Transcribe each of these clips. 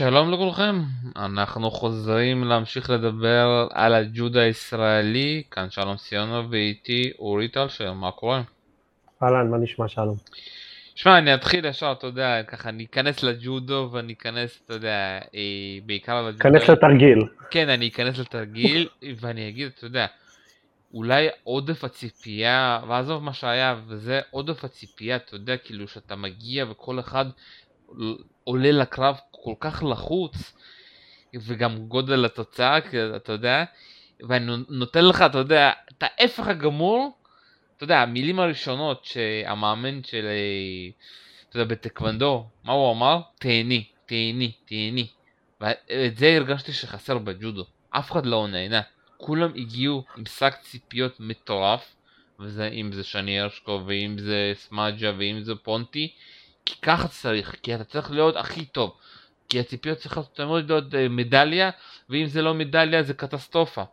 שלום לכולכם, אנחנו חוזרים להמשיך לדבר על הג'ודה הישראלי, כאן שלום סיונו ואיתי אורי טלשר, מה קורה? אהלן, מה נשמע שלום? שמע, אני אתחיל ישר, אתה יודע, ככה, אני אכנס לג'ודו ואני אכנס, אתה יודע, אה, בעיקר לג'ודו. כנס לתרגיל. כן, אני אכנס לתרגיל ואני אגיד, אתה יודע, אולי עודף הציפייה, ועזוב מה שהיה, וזה עודף הציפייה, אתה יודע, כאילו שאתה מגיע וכל אחד עולה לקרב כל כך לחוץ, וגם גודל התוצאה, אתה יודע, ואני נותן לך, אתה יודע, את ההפך הגמור, אתה יודע, המילים הראשונות שהמאמן של, אתה יודע, בטקוונדו, מה הוא אמר? תהני, תהני, תהני. ואת זה הרגשתי שחסר בג'ודו. אף אחד לא נהנה. כולם הגיעו עם שק ציפיות מטורף, וזה אם זה שני הרשקו, ואם זה סמאג'ה, ואם זה פונטי, כי ככה צריך, כי אתה צריך להיות הכי טוב. כי הציפיות צריכות תמיד להיות אה, מדליה, ואם זה לא מדליה זה קטסטרופה.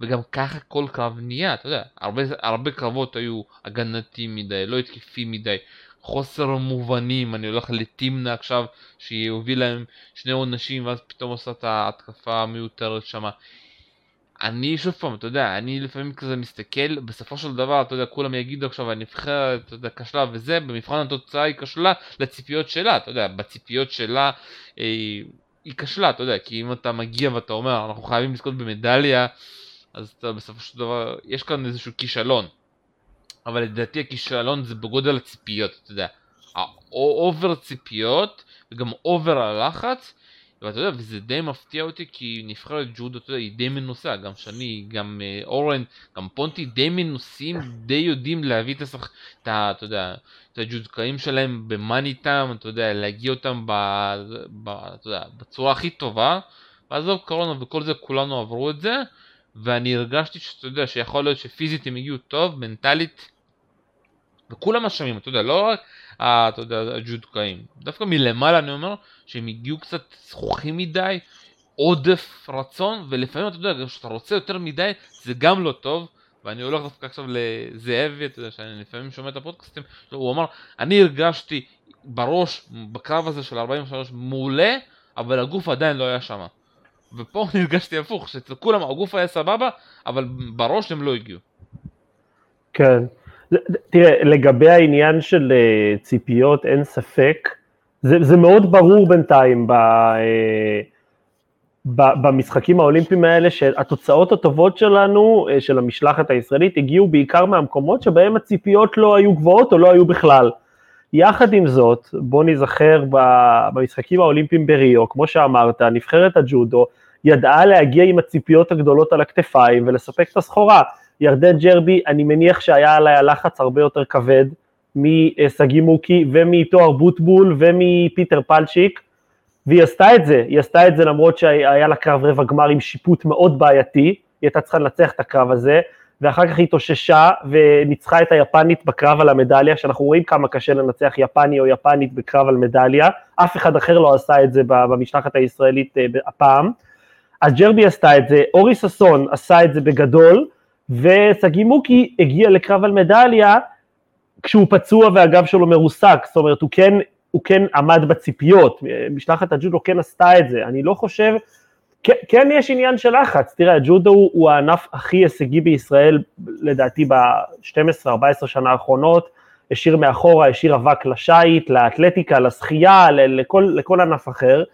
וגם ככה כל קרב נהיה, אתה יודע, הרבה, הרבה קרבות היו הגנתיים מדי, לא התקפים מדי, חוסר מובנים, אני הולך לתמנה עכשיו, שיוביל להם שני עונשים, ואז פתאום עושה את ההתקפה המיותרת שמה. אני שוב פעם, אתה יודע, אני לפעמים כזה מסתכל, בסופו של דבר, אתה יודע, כולם יגידו עכשיו, הנבחרת, אתה יודע, כשלה וזה, במבחן התוצאה היא כשלה לציפיות שלה, אתה יודע, בציפיות שלה אה, היא כשלה, אתה יודע, כי אם אתה מגיע ואתה אומר, אנחנו חייבים לזכות במדליה, אז אתה בסופו של דבר, יש כאן איזשהו כישלון. אבל לדעתי הכישלון זה בגודל הציפיות, אתה יודע, ה over ציפיות, וגם over הלחץ, ואתה יודע, וזה די מפתיע אותי כי נבחרת ג'ודו, אתה יודע, היא די מנוסה, גם שני, גם אה, אורן, גם פונטי די מנוסים, די יודעים להביא את השח... את ה... אתה יודע, את הג'ודקאים שלהם במאני טאם, אתה יודע, להגיע אותם ב... ב... אתה יודע, בצורה הכי טובה, ועזוב קורונה וכל זה, כולנו עברו את זה, ואני הרגשתי שאתה יודע, שיכול להיות שפיזית הם הגיעו טוב, מנטלית, וכולם אשמים, אתה יודע, לא רק אתה יודע, הג'ודקאים. דווקא מלמעלה אני אומר שהם הגיעו קצת זכוכים מדי, עודף רצון, ולפעמים אתה יודע, כשאתה רוצה יותר מדי, זה גם לא טוב. ואני הולך דווקא עכשיו לזאבי, אתה יודע, שאני לפעמים שומע את הפודקאסטים, הוא אמר, אני הרגשתי בראש, בקרב הזה של 43, מעולה, אבל הגוף עדיין לא היה שם. ופה אני הרגשתי הפוך, שאצל כולם הגוף היה סבבה, אבל בראש הם לא הגיעו. כן. תראה, לגבי העניין של אה, ציפיות, אין ספק, זה, זה מאוד ברור בינתיים ב, אה, ב, במשחקים האולימפיים האלה, שהתוצאות הטובות שלנו, אה, של המשלחת הישראלית, הגיעו בעיקר מהמקומות שבהם הציפיות לא היו גבוהות או לא היו בכלל. יחד עם זאת, בוא נזכר במשחקים האולימפיים בריו, כמו שאמרת, נבחרת הג'ודו ידעה להגיע עם הציפיות הגדולות על הכתפיים ולספק את הסחורה. ירדן ג'רבי, אני מניח שהיה עליה לחץ הרבה יותר כבד משגיא מוקי ומתואר בוטבול ומפיטר פלצ'יק, והיא עשתה את זה, היא עשתה את זה למרות שהיה לה קרב רבע גמר עם שיפוט מאוד בעייתי, היא הייתה צריכה לנצח את הקרב הזה, ואחר כך היא התאוששה וניצחה את היפנית בקרב על המדליה, שאנחנו רואים כמה קשה לנצח יפני או יפנית בקרב על מדליה, אף אחד אחר לא עשה את זה במשלחת הישראלית אה, הפעם. אז ג'רבי עשתה את זה, אורי ששון עשה את זה בגדול, ושגיא מוקי הגיע לקרב על מדליה כשהוא פצוע והגב שלו מרוסק, זאת אומרת הוא כן, הוא כן עמד בציפיות, משלחת הג'ודו כן עשתה את זה, אני לא חושב, כן, כן יש עניין של לחץ, תראה הג'ודו הוא, הוא הענף הכי הישגי בישראל לדעתי ב-12-14 שנה האחרונות, השאיר מאחורה, השאיר אבק לשיט, לאתלטיקה, לשחייה, לכל, לכל ענף אחר,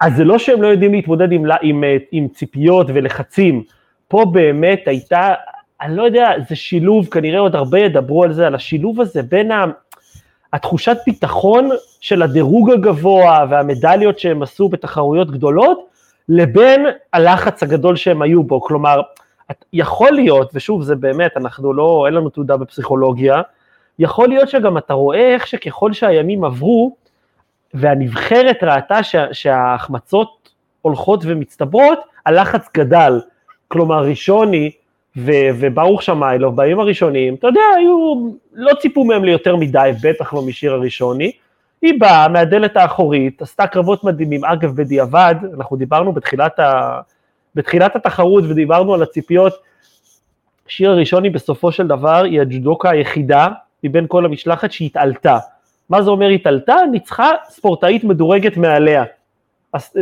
אז זה לא שהם לא יודעים להתמודד עם, עם, עם ציפיות ולחצים, פה באמת הייתה, אני לא יודע, זה שילוב, כנראה עוד הרבה ידברו על זה, על השילוב הזה בין ה... התחושת ביטחון של הדירוג הגבוה והמדליות שהם עשו בתחרויות גדולות, לבין הלחץ הגדול שהם היו בו. כלומר, יכול להיות, ושוב, זה באמת, אנחנו לא, אין לנו תעודה בפסיכולוגיה, יכול להיות שגם אתה רואה איך שככל שהימים עברו, והנבחרת ראתה שה, שההחמצות הולכות ומצטברות, הלחץ גדל. כלומר ראשוני ו- וברוך שמיילוב בימים הראשונים, אתה יודע, היו, לא ציפו מהם ליותר מדי, בטח לא משיר הראשוני, היא באה מהדלת האחורית, עשתה קרבות מדהימים, אגב בדיעבד, אנחנו דיברנו בתחילת, ה... בתחילת התחרות ודיברנו על הציפיות, שיר הראשוני בסופו של דבר היא הג'ודוקה היחידה מבין כל המשלחת שהתעלתה. מה זה אומר התעלתה? ניצחה ספורטאית מדורגת מעליה.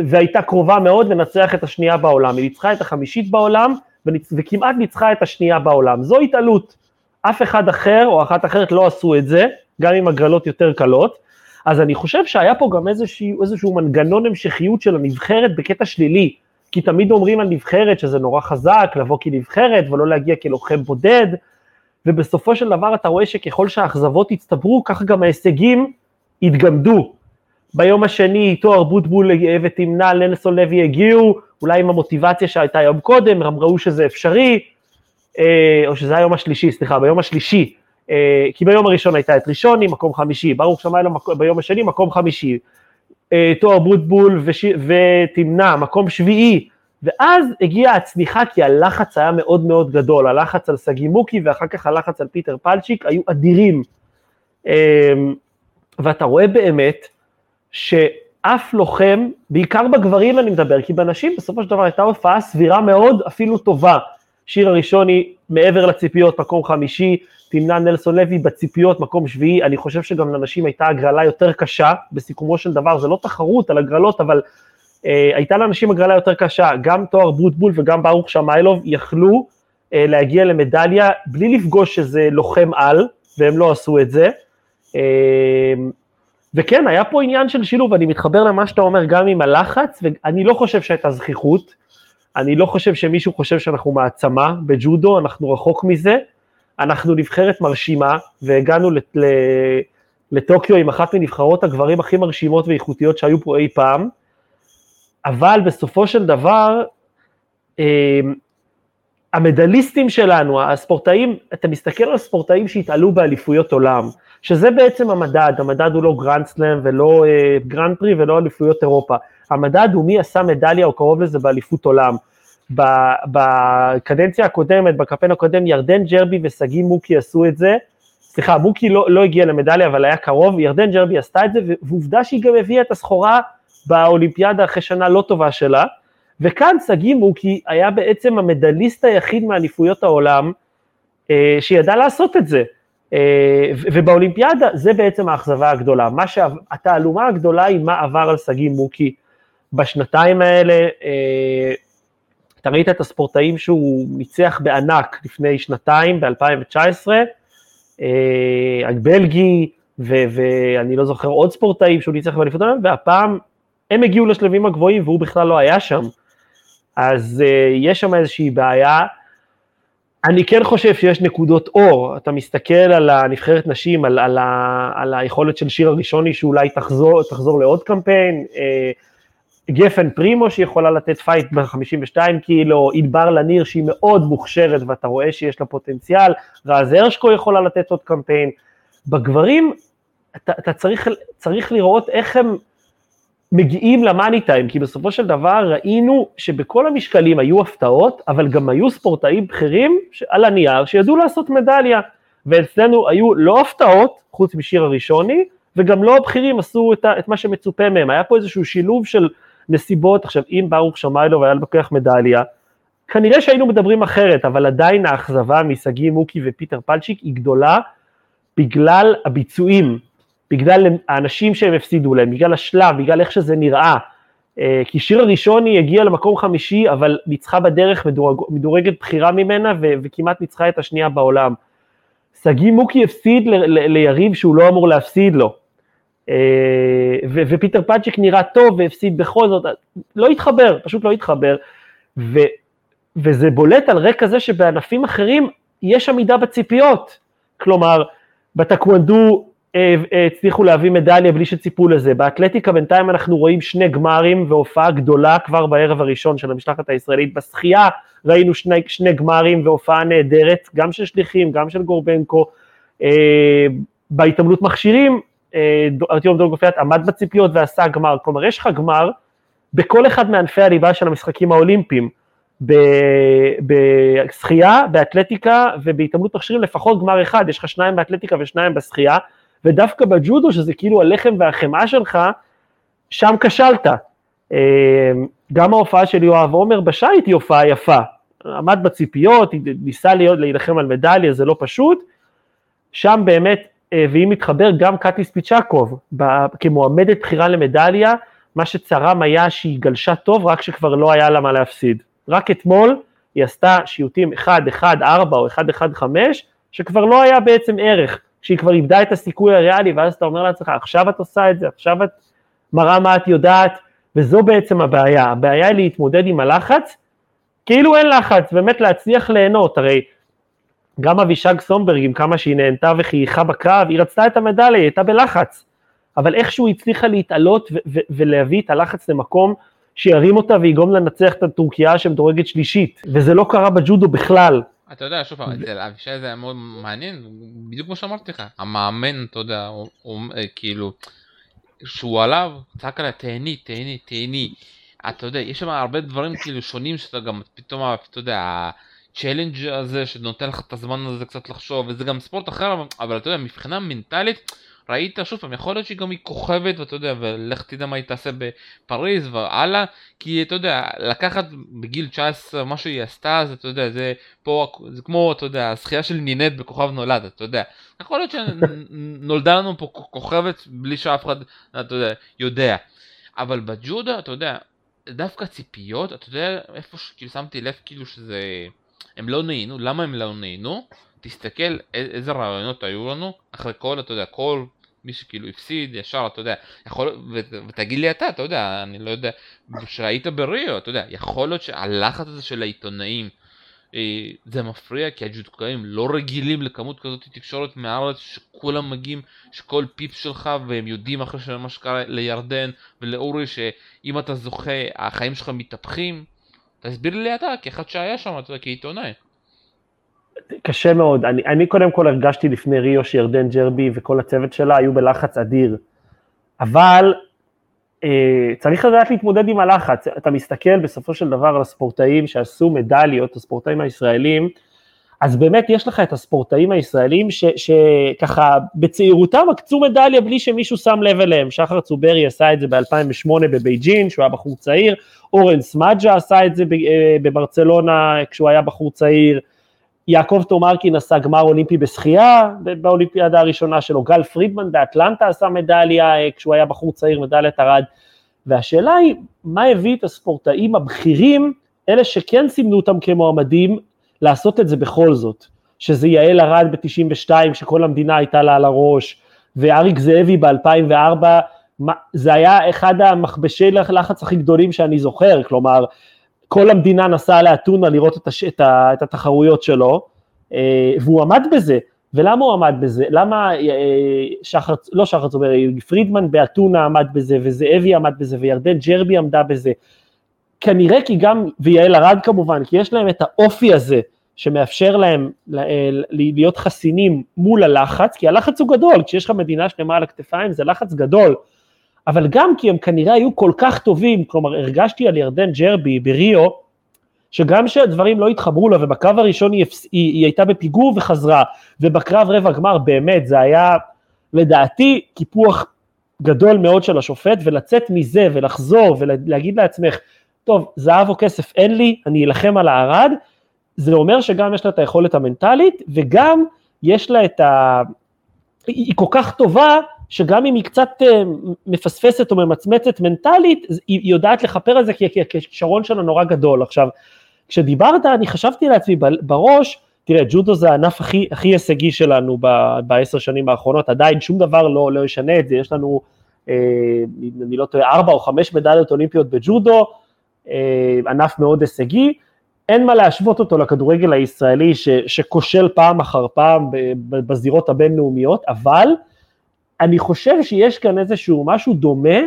והייתה קרובה מאוד לנצח את השנייה בעולם, היא ניצחה את החמישית בעולם וכמעט ניצחה את השנייה בעולם, זו התעלות, אף אחד אחר או אחת אחרת לא עשו את זה, גם עם הגרלות יותר קלות, אז אני חושב שהיה פה גם איזשהו, איזשהו מנגנון המשכיות של הנבחרת בקטע שלילי, כי תמיד אומרים על נבחרת שזה נורא חזק, לבוא כנבחרת ולא להגיע כלוחם בודד, ובסופו של דבר אתה רואה שככל שהאכזבות הצטברו, ככה גם ההישגים התגמדו. ביום השני תואר בוטבול ותמנע לנסון לוי הגיעו, אולי עם המוטיבציה שהייתה יום קודם, הם ראו שזה אפשרי, אה, או שזה היום השלישי, סליחה, ביום השלישי, אה, כי ביום הראשון הייתה את ראשוני, מקום חמישי, ברוך שמאי ביום השני, מקום חמישי, אה, תואר בוטבול ותמנע, מקום שביעי, ואז הגיעה הצניחה כי הלחץ היה מאוד מאוד גדול, הלחץ על סגי מוקי ואחר כך הלחץ על פיטר פלצ'יק היו אדירים. ואתה רואה באמת שאף לוחם, בעיקר בגברים אני מדבר, כי בנשים בסופו של דבר הייתה הופעה סבירה מאוד, אפילו טובה. שיר הראשוני מעבר לציפיות, מקום חמישי, תמנע נלסון לוי בציפיות, מקום שביעי, אני חושב שגם לנשים הייתה הגרלה יותר קשה, בסיכומו של דבר, זה לא תחרות על הגרלות, אבל אה, הייתה לאנשים הגרלה יותר קשה, גם תואר בוטבול וגם ברוך שמיילוב יכלו אה, להגיע למדליה בלי לפגוש איזה לוחם על, והם לא עשו את זה. אה, וכן, היה פה עניין של שילוב, אני מתחבר למה שאתה אומר גם עם הלחץ, ואני לא חושב שהייתה זכיחות, אני לא חושב שמישהו חושב שאנחנו מעצמה בג'ודו, אנחנו רחוק מזה, אנחנו נבחרת מרשימה, והגענו לטוקיו עם אחת מנבחרות הגברים הכי מרשימות ואיכותיות שהיו פה אי פעם, אבל בסופו של דבר, אה, המדליסטים שלנו, הספורטאים, אתה מסתכל על הספורטאים שהתעלו באליפויות עולם, שזה בעצם המדד, המדד הוא לא Grand Slam ולא אה, Grand Prix ולא אליפויות אירופה, המדד הוא מי עשה מדליה או קרוב לזה באליפות עולם. בקדנציה הקודמת, בקמפיין הקודם, ירדן ג'רבי ושגיא מוקי עשו את זה, סליחה, מוקי לא, לא הגיע למדליה אבל היה קרוב, ירדן ג'רבי עשתה את זה, ועובדה שהיא גם הביאה את הסחורה באולימפיאדה אחרי שנה לא טובה שלה, וכאן שגיא מוקי היה בעצם המדליסט היחיד מאליפויות העולם אה, שידע לעשות את זה. אה, ובאולימפיאדה זה בעצם האכזבה הגדולה. מה שהתעלומה הגדולה היא מה עבר על שגיא מוקי בשנתיים האלה. אה, אתה ראית את הספורטאים שהוא ניצח בענק לפני שנתיים, ב-2019, בלגי, ואני לא זוכר עוד ספורטאים שהוא ניצח באליפות העולם, והפעם הם הגיעו לשלבים הגבוהים והוא בכלל לא היה שם. אז uh, יש שם איזושהי בעיה. אני כן חושב שיש נקודות אור, אתה מסתכל על הנבחרת נשים, על, על, ה, על היכולת של שיר הראשוני שאולי תחזור, תחזור לעוד קמפיין, אה, גפן פרימו שיכולה לתת פייט ב-52 קילו, ענבר לניר שהיא מאוד מוכשרת ואתה רואה שיש לה פוטנציאל, רז הרשקו יכולה לתת עוד קמפיין. בגברים אתה, אתה צריך, צריך לראות איך הם מגיעים למאני טיים, כי בסופו של דבר ראינו שבכל המשקלים היו הפתעות, אבל גם היו ספורטאים בכירים על הנייר שידעו לעשות מדליה, ואצלנו היו לא הפתעות, חוץ משיר הראשוני, וגם לא הבכירים עשו את, ה, את מה שמצופה מהם, היה פה איזשהו שילוב של נסיבות, עכשיו אם ברוך שמיילוב היה לוקח מדליה, כנראה שהיינו מדברים אחרת, אבל עדיין האכזבה משגיא מוקי ופיטר פלצ'יק היא גדולה בגלל הביצועים, בגלל האנשים שהם הפסידו להם, בגלל השלב, בגלל איך שזה נראה. אה, כי שיר הראשון היא הגיעה למקום חמישי, אבל ניצחה בדרך מדורג, מדורגת בחירה ממנה ו, וכמעט ניצחה את השנייה בעולם. שגיא מוקי הפסיד ל, ל, ליריב שהוא לא אמור להפסיד לו. אה, ו, ופיטר פאצ'יק נראה טוב והפסיד בכל זאת, לא התחבר, פשוט לא התחבר. ו, וזה בולט על רקע זה שבענפים אחרים יש עמידה בציפיות. כלומר, בטקוונדו הצליחו להביא מדליה בלי שציפו לזה. באתלטיקה בינתיים אנחנו רואים שני גמרים והופעה גדולה כבר בערב הראשון של המשלחת הישראלית. בשחייה ראינו שני, שני גמרים והופעה נהדרת, גם של שליחים, גם של גורבנקו. אה, בהתעמלות מכשירים, ארטיום דולגופיאט עמד בציפיות ועשה גמר. כלומר, יש לך גמר בכל אחד מענפי הליבה של המשחקים האולימפיים. בשחייה, באתלטיקה ובהתעמלות מכשירים לפחות גמר אחד, יש לך שניים באתלטיקה ושניים בשחייה, ודווקא בג'ודו, שזה כאילו הלחם והחמאה שלך, שם כשלת. אה, גם ההופעה של יואב עומר בשייט היא הופעה יפה. עמד בציפיות, ניסה להיות, להילחם על מדליה, זה לא פשוט. שם באמת, אה, ואם מתחבר גם קטי ספיצ'קוב, כמועמדת בחירה למדליה, מה שצרם היה שהיא גלשה טוב רק שכבר לא היה לה מה להפסיד. רק אתמול היא עשתה שיוטים 1-1-4 או 1-1-5, שכבר לא היה בעצם ערך, שהיא כבר איבדה את הסיכוי הריאלי, ואז אתה אומר לעצמך, עכשיו את עושה את זה, עכשיו את מראה מה את יודעת, וזו בעצם הבעיה. הבעיה היא להתמודד עם הלחץ, כאילו אין לחץ, באמת להצליח ליהנות, הרי גם אבישג סומברג, עם כמה שהיא נהנתה וחייכה בקרב, היא רצתה את המדליה, היא הייתה בלחץ, אבל איכשהו הצליחה להתעלות ולהביא את הלחץ למקום שירים אותה ויגרום לנצח את הטורקיה שמדורגת שלישית, וזה לא קרה בג'ודו בכלל. אתה יודע, שוב פעם, אצל אבישי זה היה מאוד מעניין, בדיוק כמו שאמרתי לך, המאמן, אתה יודע, הוא, כאילו, שהוא עליו, צעק עליה, תהני, תהני, תהני. אתה יודע, יש שם הרבה דברים כאילו שונים שאתה גם פתאום, אתה יודע, ה challenge הזה שנותן לך את הזמן הזה קצת לחשוב, וזה גם ספורט אחר, אבל אתה יודע, מבחינה מנטלית, ראית שוב פעם, יכול להיות שהיא גם היא כוכבת, ואתה יודע, ולך תדע מה היא תעשה בפריז והלאה, כי אתה יודע, לקחת בגיל 19 מה שהיא עשתה, אז אתה יודע, זה פה, זה כמו, אתה יודע, הזכייה של נינט בכוכב נולד, אתה יודע. יכול להיות שנולדה לנו פה כוכבת בלי שאף אחד, אתה יודע, יודע. אבל בג'ודה, אתה יודע, דווקא ציפיות, אתה יודע, איפה שכאילו שמתי לב כאילו שזה... הם לא נהנו, למה הם לא נהנו? תסתכל איזה רעיונות היו לנו, אחרי כל, אתה יודע, כל מי שכאילו הפסיד ישר, אתה יודע, יכול, ו, ותגיד לי אתה, אתה יודע, אני לא יודע, שהיית בריו, אתה יודע, יכול להיות שהלחץ הזה של העיתונאים, אה, זה מפריע כי הג'ודקאים לא רגילים לכמות כזאת תקשורת מהארץ שכולם מגיעים, שכל פיפ שלך והם יודעים אחרי מה שקרה לירדן ולאורי שאם אתה זוכה החיים שלך מתהפכים תסביר לי אתה כאחד שהיה שם, אתה יודע, כעיתונאי. קשה מאוד. אני, אני קודם כל הרגשתי לפני ריו שירדן ג'רבי וכל הצוות שלה היו בלחץ אדיר. אבל אה, צריך לדעת להתמודד עם הלחץ. אתה מסתכל בסופו של דבר על הספורטאים שעשו מדליות, הספורטאים הישראלים, אז באמת יש לך את הספורטאים הישראלים ש, שככה בצעירותם עקצו מדליה בלי שמישהו שם לב אליהם. שחר צוברי עשה את זה ב-2008 בבייג'ין, שהוא היה בחור צעיר, אורן סמדג'ה עשה את זה אה, בברצלונה כשהוא היה בחור צעיר, יעקב תומרקין עשה גמר אולימפי בשחייה באולימפיאדה הראשונה שלו, גל פרידמן באטלנטה עשה מדליה אה, כשהוא היה בחור צעיר, מדליית ארד, והשאלה היא, מה הביא את הספורטאים הבכירים, אלה שכן סימנו אותם כמועמדים, לעשות את זה בכל זאת, שזה יעל ארד ב-92, שכל המדינה הייתה לה על הראש, ואריק זאבי ב-2004, זה היה אחד המכבשי לחץ הכי גדולים שאני זוכר, כלומר, כל המדינה נסעה לאתונה לראות את, הש... את, ה... את התחרויות שלו, אה, והוא עמד בזה. ולמה הוא עמד בזה? למה אה, שחר, לא שחר צובר, פרידמן באתונה עמד בזה, וזאבי עמד בזה, וירדן ג'רבי עמדה בזה. כנראה כי גם, ויעל ארד כמובן, כי יש להם את האופי הזה, שמאפשר להם אה, להיות חסינים מול הלחץ, כי הלחץ הוא גדול, כשיש לך מדינה שלמה על הכתפיים זה לחץ גדול. אבל גם כי הם כנראה היו כל כך טובים, כלומר הרגשתי על ירדן ג'רבי בריו, שגם שהדברים לא התחברו לה ובקרב הראשון היא, היא, היא הייתה בפיגור וחזרה, ובקרב רבע גמר באמת זה היה לדעתי קיפוח גדול מאוד של השופט, ולצאת מזה ולחזור ולהגיד לעצמך, טוב, זהב או כסף אין לי, אני אלחם על הערד, זה אומר שגם יש לה את היכולת המנטלית, וגם יש לה את ה... היא כל כך טובה, שגם אם היא קצת אה, מפספסת או ממצמצת מנטלית, היא יודעת לכפר על זה כי הכישרון שלה נורא גדול. עכשיו, כשדיברת, אני חשבתי לעצמי בראש, תראה, ג'ודו זה הענף הכי, הכי הישגי שלנו בעשר שנים האחרונות, עדיין שום דבר לא, לא ישנה את זה, יש לנו, אה, אני לא טועה, ארבע או חמש מדליות אולימפיות בג'ודו, אה, ענף מאוד הישגי, אין מה להשוות אותו לכדורגל הישראלי ש, שכושל פעם אחר פעם בזירות הבינלאומיות, אבל אני חושב שיש כאן איזשהו משהו דומה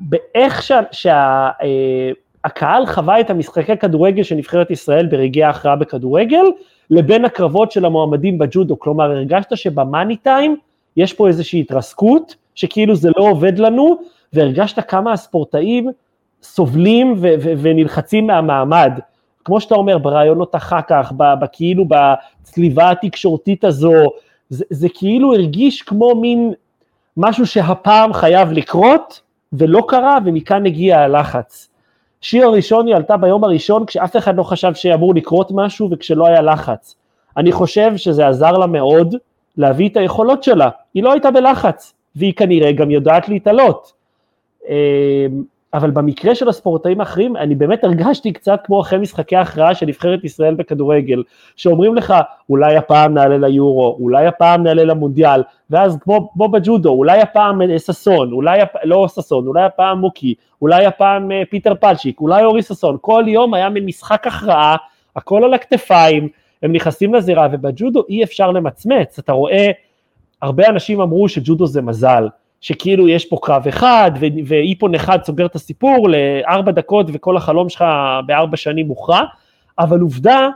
באיך שהקהל שה, חווה את המשחקי כדורגל של נבחרת ישראל ברגעי ההכרעה בכדורגל, לבין הקרבות של המועמדים בג'ודו, כלומר הרגשת שבמאני טיים יש פה איזושהי התרסקות, שכאילו זה לא עובד לנו, והרגשת כמה הספורטאים סובלים ונלחצים מהמעמד. כמו שאתה אומר, ברעיונות אחר כך, כאילו בצליבה התקשורתית הזו, זה, זה כאילו הרגיש כמו מין משהו שהפעם חייב לקרות, ולא קרה, ומכאן הגיע הלחץ. שיר הראשון היא עלתה ביום הראשון כשאף אחד לא חשב שאמור לקרות משהו וכשלא היה לחץ. אני חושב שזה עזר לה מאוד להביא את היכולות שלה, היא לא הייתה בלחץ, והיא כנראה גם יודעת להתעלות. אבל במקרה של הספורטאים האחרים, אני באמת הרגשתי קצת כמו אחרי משחקי ההכרעה של נבחרת ישראל בכדורגל, שאומרים לך, אולי הפעם נעלה ליורו, אולי הפעם נעלה למונדיאל, ואז כמו, כמו בג'ודו, אולי הפעם ששון, אולי, לא ששון, אולי הפעם מוקי, אולי הפעם אה, פיטר פלצ'יק, אולי אורי ששון, כל יום היה מין משחק הכרעה, הכל על הכתפיים, הם נכנסים לזירה, ובג'ודו אי אפשר למצמץ, אתה רואה, הרבה אנשים אמרו שג'ודו זה מזל, שכאילו יש פה קרב אחד, ואיפון אחד סוגר את הסיפור לארבע דקות וכל החלום שלך בארבע שנים מוכרע, אבל עובדה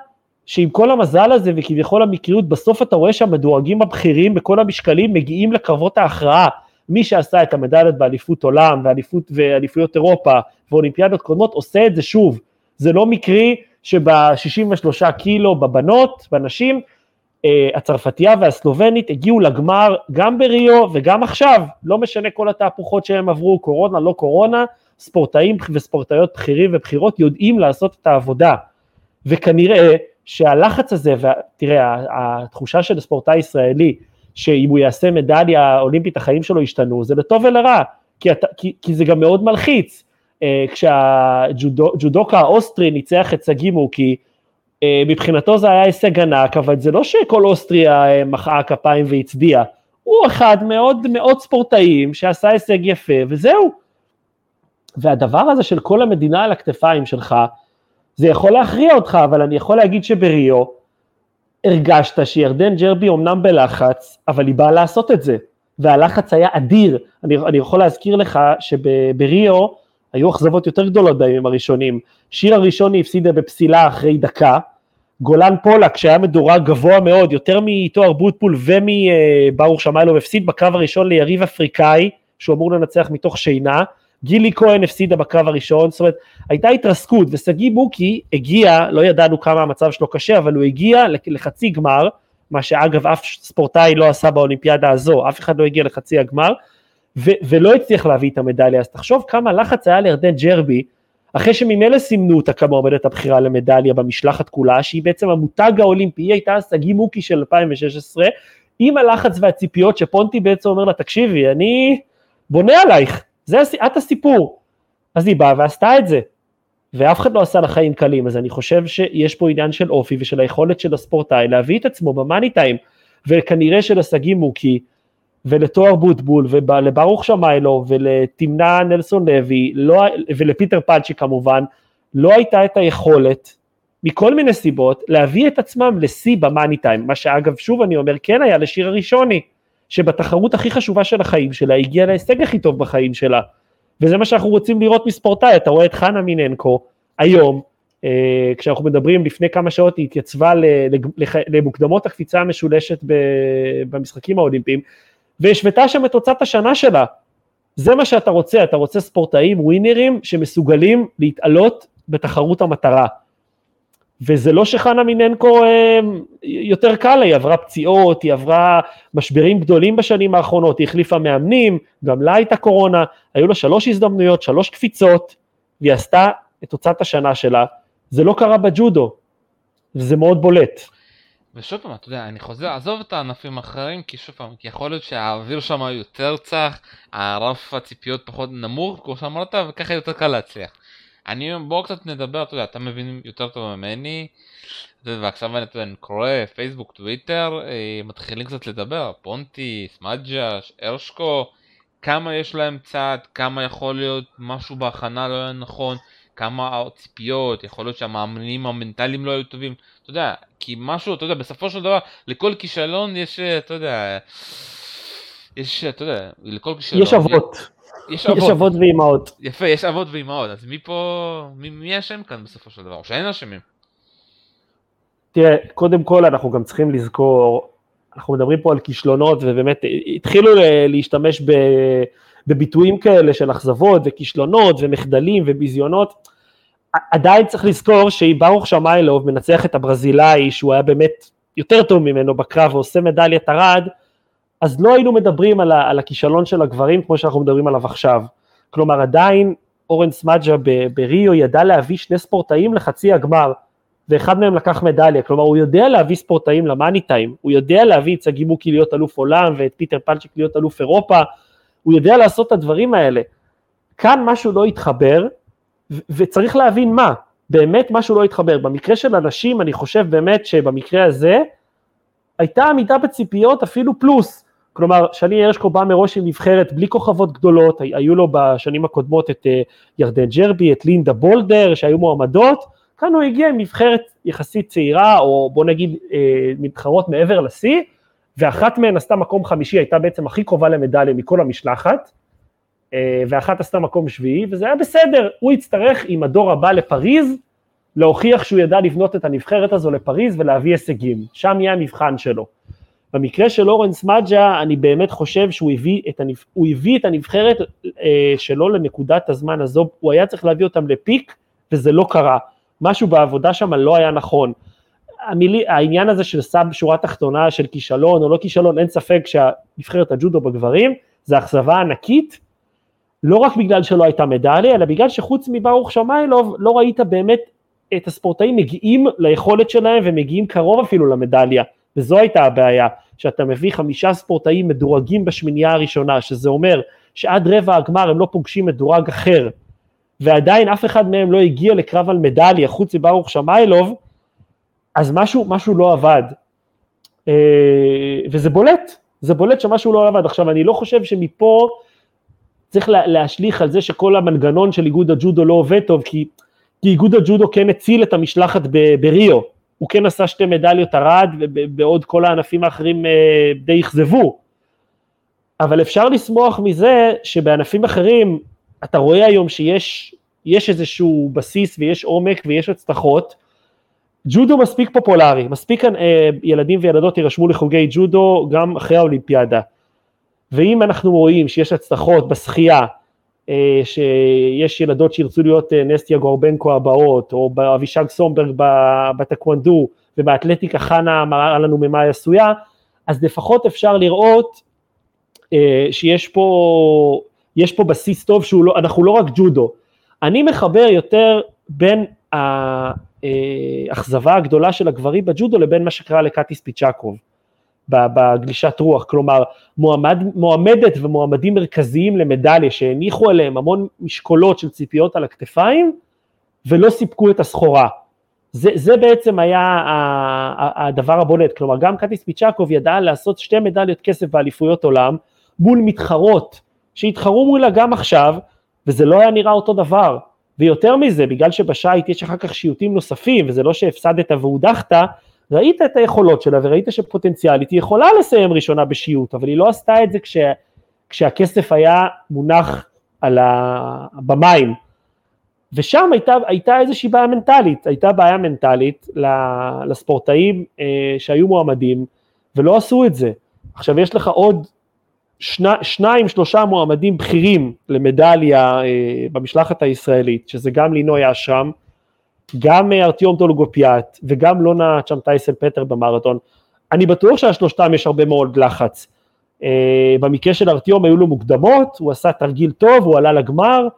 שעם כל המזל הזה וכביכול המקריות, בסוף אתה רואה שהמדורגים הבכירים בכל המשקלים מגיעים לקרבות ההכרעה. מי שעשה את המדליות באליפות עולם ואליפות, ואליפויות אירופה ואולימפיאדות קודמות עושה את זה שוב. זה לא מקרי שב-63 קילו בבנות, בנשים, הצרפתייה והסלובנית הגיעו לגמר גם בריו וגם עכשיו, לא משנה כל התהפוכות שהם עברו, קורונה, לא קורונה, ספורטאים וספורטאיות בכירים ובכירות יודעים לעשות את העבודה. וכנראה שהלחץ הזה, ותראה, התחושה של הספורטאי ישראלי, שאם הוא יעשה מדליה אולימפית החיים שלו ישתנו, זה לטוב ולרע, כי, אתה, כי, כי זה גם מאוד מלחיץ. אה, כשהג'ודוקה האוסטרי ניצח את סגי מוקי, אה, מבחינתו זה היה הישג ענק, אבל זה לא שכל אוסטריה אה, מחאה כפיים והצדיעה, הוא אחד מאוד מאוד ספורטאים שעשה הישג יפה וזהו. והדבר הזה של כל המדינה על הכתפיים שלך, זה יכול להכריע אותך, אבל אני יכול להגיד שבריו הרגשת שירדן ג'רבי אמנם בלחץ, אבל היא באה לעשות את זה, והלחץ היה אדיר. אני, אני יכול להזכיר לך שבריו היו אכזבות יותר גדולות בימים הראשונים. שיר הראשון היא הפסידה בפסילה אחרי דקה, גולן פולק שהיה מדורג גבוה מאוד, יותר מתואר בוטפול ומברוך שמיילוב, הפסיד בקרב הראשון ליריב אפריקאי, שהוא אמור לנצח מתוך שינה, גילי כהן הפסידה בקרב הראשון, זאת אומרת, הייתה התרסקות, ושגיא בוקי הגיע, לא ידענו כמה המצב שלו קשה, אבל הוא הגיע לחצי גמר, מה שאגב אף ספורטאי לא עשה באולימפיאדה הזו, אף אחד לא הגיע לחצי הגמר, ולא הצליח להביא את המדליה, אז תחשוב כמה לחץ היה לירדן ג'רבי, אחרי שממילא סימנו אותה כמועמדת הבחירה למדליה במשלחת כולה, שהיא בעצם המותג האולימפי, היא הייתה סגי מוקי של 2016, עם הלחץ והציפיות שפונטי בעצם אומר לה, תקשיבי, אני בונה עלייך, זה, את הסיפור. אז היא באה ועשתה את זה, ואף אחד לא עשה לה חיים קלים, אז אני חושב שיש פה עניין של אופי ושל היכולת של הספורטאי להביא את עצמו במאני טיים, וכנראה שלשגיא מוקי, ולתואר בוטבול ולברוך שמיילו ולתמנה נלסון לוי לא, ולפיטר פלצ'י כמובן לא הייתה את היכולת מכל מיני סיבות להביא את עצמם לשיא במאני טיים. מה שאגב שוב אני אומר כן היה לשיר הראשוני שבתחרות הכי חשובה של החיים שלה הגיעה להישג הכי טוב בחיים שלה. וזה מה שאנחנו רוצים לראות מספורטאי. אתה רואה את חנה מיננקו היום אה, כשאנחנו מדברים לפני כמה שעות היא התייצבה למוקדמות הקפיצה המשולשת במשחקים האולימפיים והשוותה שם את תוצאת השנה שלה. זה מה שאתה רוצה, אתה רוצה ספורטאים ווינרים שמסוגלים להתעלות בתחרות המטרה. וזה לא שחנה מיננקו אה, יותר קל היא עברה פציעות, היא עברה משברים גדולים בשנים האחרונות, היא החליפה מאמנים, גם לה הייתה קורונה, היו לה שלוש הזדמנויות, שלוש קפיצות, והיא עשתה את תוצאת השנה שלה, זה לא קרה בג'ודו, וזה מאוד בולט. ושוב פעם, אתה יודע, אני חוזר, עזוב את הענפים האחרים, כי שוב פעם, כי יכול להיות שהאוויר שם יותר צח, הרף הציפיות פחות נמוך, כמו שאמרת, וככה יותר קל להצליח. אני, בואו קצת נדבר, אתה יודע, אתה מבין יותר טוב ממני, ועכשיו אני, אתה יודע, אני קורא פייסבוק, טוויטר, אה, מתחילים קצת לדבר, פונטי, סמאג'ה, הרשקו, כמה יש להם צד, כמה יכול להיות משהו בהכנה לא היה נכון, כמה ציפיות, יכול להיות שהמאמנים המנטליים לא היו טובים, אתה יודע, כי משהו, אתה יודע, בסופו של דבר, לכל כישלון יש, אתה יודע, יש, אתה יודע, לכל כישלון... יש אבות. יש אבות. יש אבות ואימהות. יפה, יש אבות ואימהות, אז מי פה, מי, מי אשם כאן בסופו של דבר, או שאין אשמים? תראה, קודם כל אנחנו גם צריכים לזכור, אנחנו מדברים פה על כישלונות, ובאמת התחילו להשתמש ב... בביטויים כאלה של אכזבות וכישלונות ומחדלים וביזיונות, עדיין צריך לזכור שאם ברוך שמיילוב מנצח את הברזילאי שהוא היה באמת יותר טוב ממנו בקרב ועושה מדליית ארד, אז לא היינו מדברים על, על הכישלון של הגברים כמו שאנחנו מדברים עליו עכשיו. כלומר עדיין אורן סמאג'ה בריו ידע להביא שני ספורטאים לחצי הגמר, ואחד מהם לקח מדליה, כלומר הוא יודע להביא ספורטאים למאני טיים, הוא יודע להביא את סגי מוקי להיות אלוף עולם ואת פיטר פלצ'יק להיות אלוף אירופה, הוא יודע לעשות את הדברים האלה. כאן משהו לא התחבר, ו- וצריך להבין מה, באמת משהו לא התחבר. במקרה של אנשים, אני חושב באמת שבמקרה הזה, הייתה עמידה בציפיות אפילו פלוס. כלומר, שני הרשקו בא מראש עם נבחרת בלי כוכבות גדולות, היו לו בשנים הקודמות את אה, ירדן ג'רבי, את לינדה בולדר, שהיו מועמדות, כאן הוא הגיע עם נבחרת יחסית צעירה, או בוא נגיד אה, מתחרות מעבר לשיא, ואחת מהן עשתה מקום חמישי, הייתה בעצם הכי קרובה למדליה מכל המשלחת, אה, ואחת עשתה מקום שביעי, וזה היה בסדר, הוא יצטרך עם הדור הבא לפריז, להוכיח שהוא ידע לבנות את הנבחרת הזו לפריז ולהביא הישגים, שם יהיה המבחן שלו. במקרה של אורנס מג'ה, אני באמת חושב שהוא הביא את, הנבח... הביא את הנבחרת אה, שלו לנקודת הזמן הזו, הוא היה צריך להביא אותם לפיק, וזה לא קרה. משהו בעבודה שם לא היה נכון. המילי, העניין הזה של סאב שורה תחתונה של כישלון או לא כישלון, אין ספק שהנבחרת הג'ודו בגברים זה אכזבה ענקית, לא רק בגלל שלא הייתה מדליה, אלא בגלל שחוץ מברוך שמיילוב לא ראית באמת את הספורטאים מגיעים ליכולת שלהם ומגיעים קרוב אפילו למדליה, וזו הייתה הבעיה, שאתה מביא חמישה ספורטאים מדורגים בשמינייה הראשונה, שזה אומר שעד רבע הגמר הם לא פוגשים מדורג אחר, ועדיין אף אחד מהם לא הגיע לקרב על מדליה חוץ מברוך שמיילוב, אז משהו, משהו לא עבד. אה, וזה בולט, זה בולט שמשהו לא עבד. עכשיו אני לא חושב שמפה צריך להשליך על זה שכל המנגנון של איגוד הג'ודו לא עובד טוב, כי, כי איגוד הג'ודו כן הציל את המשלחת בריו, הוא כן עשה שתי מדליות ארד, ובעוד כל הענפים האחרים אה, די אכזבו. אבל אפשר לשמוח מזה שבענפים אחרים אתה רואה היום שיש איזשהו בסיס ויש עומק ויש הצלחות, ג'ודו מספיק פופולרי, מספיק אה, ילדים וילדות יירשמו לחוגי ג'ודו גם אחרי האולימפיאדה. ואם אנחנו רואים שיש הצלחות בשחייה, אה, שיש ילדות שירצו להיות אה, נסטיה גורבנקו הבאות, או אבישג סומברג בטקוונדו, ובאתלטיקה חנה מראה לנו ממה היא עשויה, אז לפחות אפשר לראות אה, שיש פה יש פה בסיס טוב שהוא לא, לא רק ג'ודו. אני מחבר יותר בין האכזבה הגדולה של הגברים בג'ודו לבין מה שקרה לקטיס פיצ'קוב בגלישת רוח, כלומר מועמד, מועמדת ומועמדים מרכזיים למדליה שהניחו עליהם המון משקולות של ציפיות על הכתפיים ולא סיפקו את הסחורה. זה, זה בעצם היה הדבר הבולט, כלומר גם קטיס פיצ'קוב ידע לעשות שתי מדליות כסף באליפויות עולם מול מתחרות שהתחרו מולה גם עכשיו, וזה לא היה נראה אותו דבר. ויותר מזה, בגלל שבשייט יש אחר כך שיוטים נוספים, וזה לא שהפסדת והודחת, ראית את היכולות שלה וראית שפוטנציאלית היא יכולה לסיים ראשונה בשיוט, אבל היא לא עשתה את זה כש, כשהכסף היה מונח על ה... במים. ושם הייתה, הייתה איזושהי בעיה מנטלית, הייתה בעיה מנטלית לספורטאים אה, שהיו מועמדים ולא עשו את זה. עכשיו יש לך עוד שני, שניים שלושה מועמדים בכירים למדליה אה, במשלחת הישראלית, שזה גם לינוי אשרם, גם אה, ארטיום טולגופיאט וגם לונה צ'מטייסל פטר במרתון, אני בטוח שהשלושתם יש הרבה מאוד לחץ. אה, במקרה של ארטיום היו לו מוקדמות, הוא עשה תרגיל טוב, הוא עלה לגמר,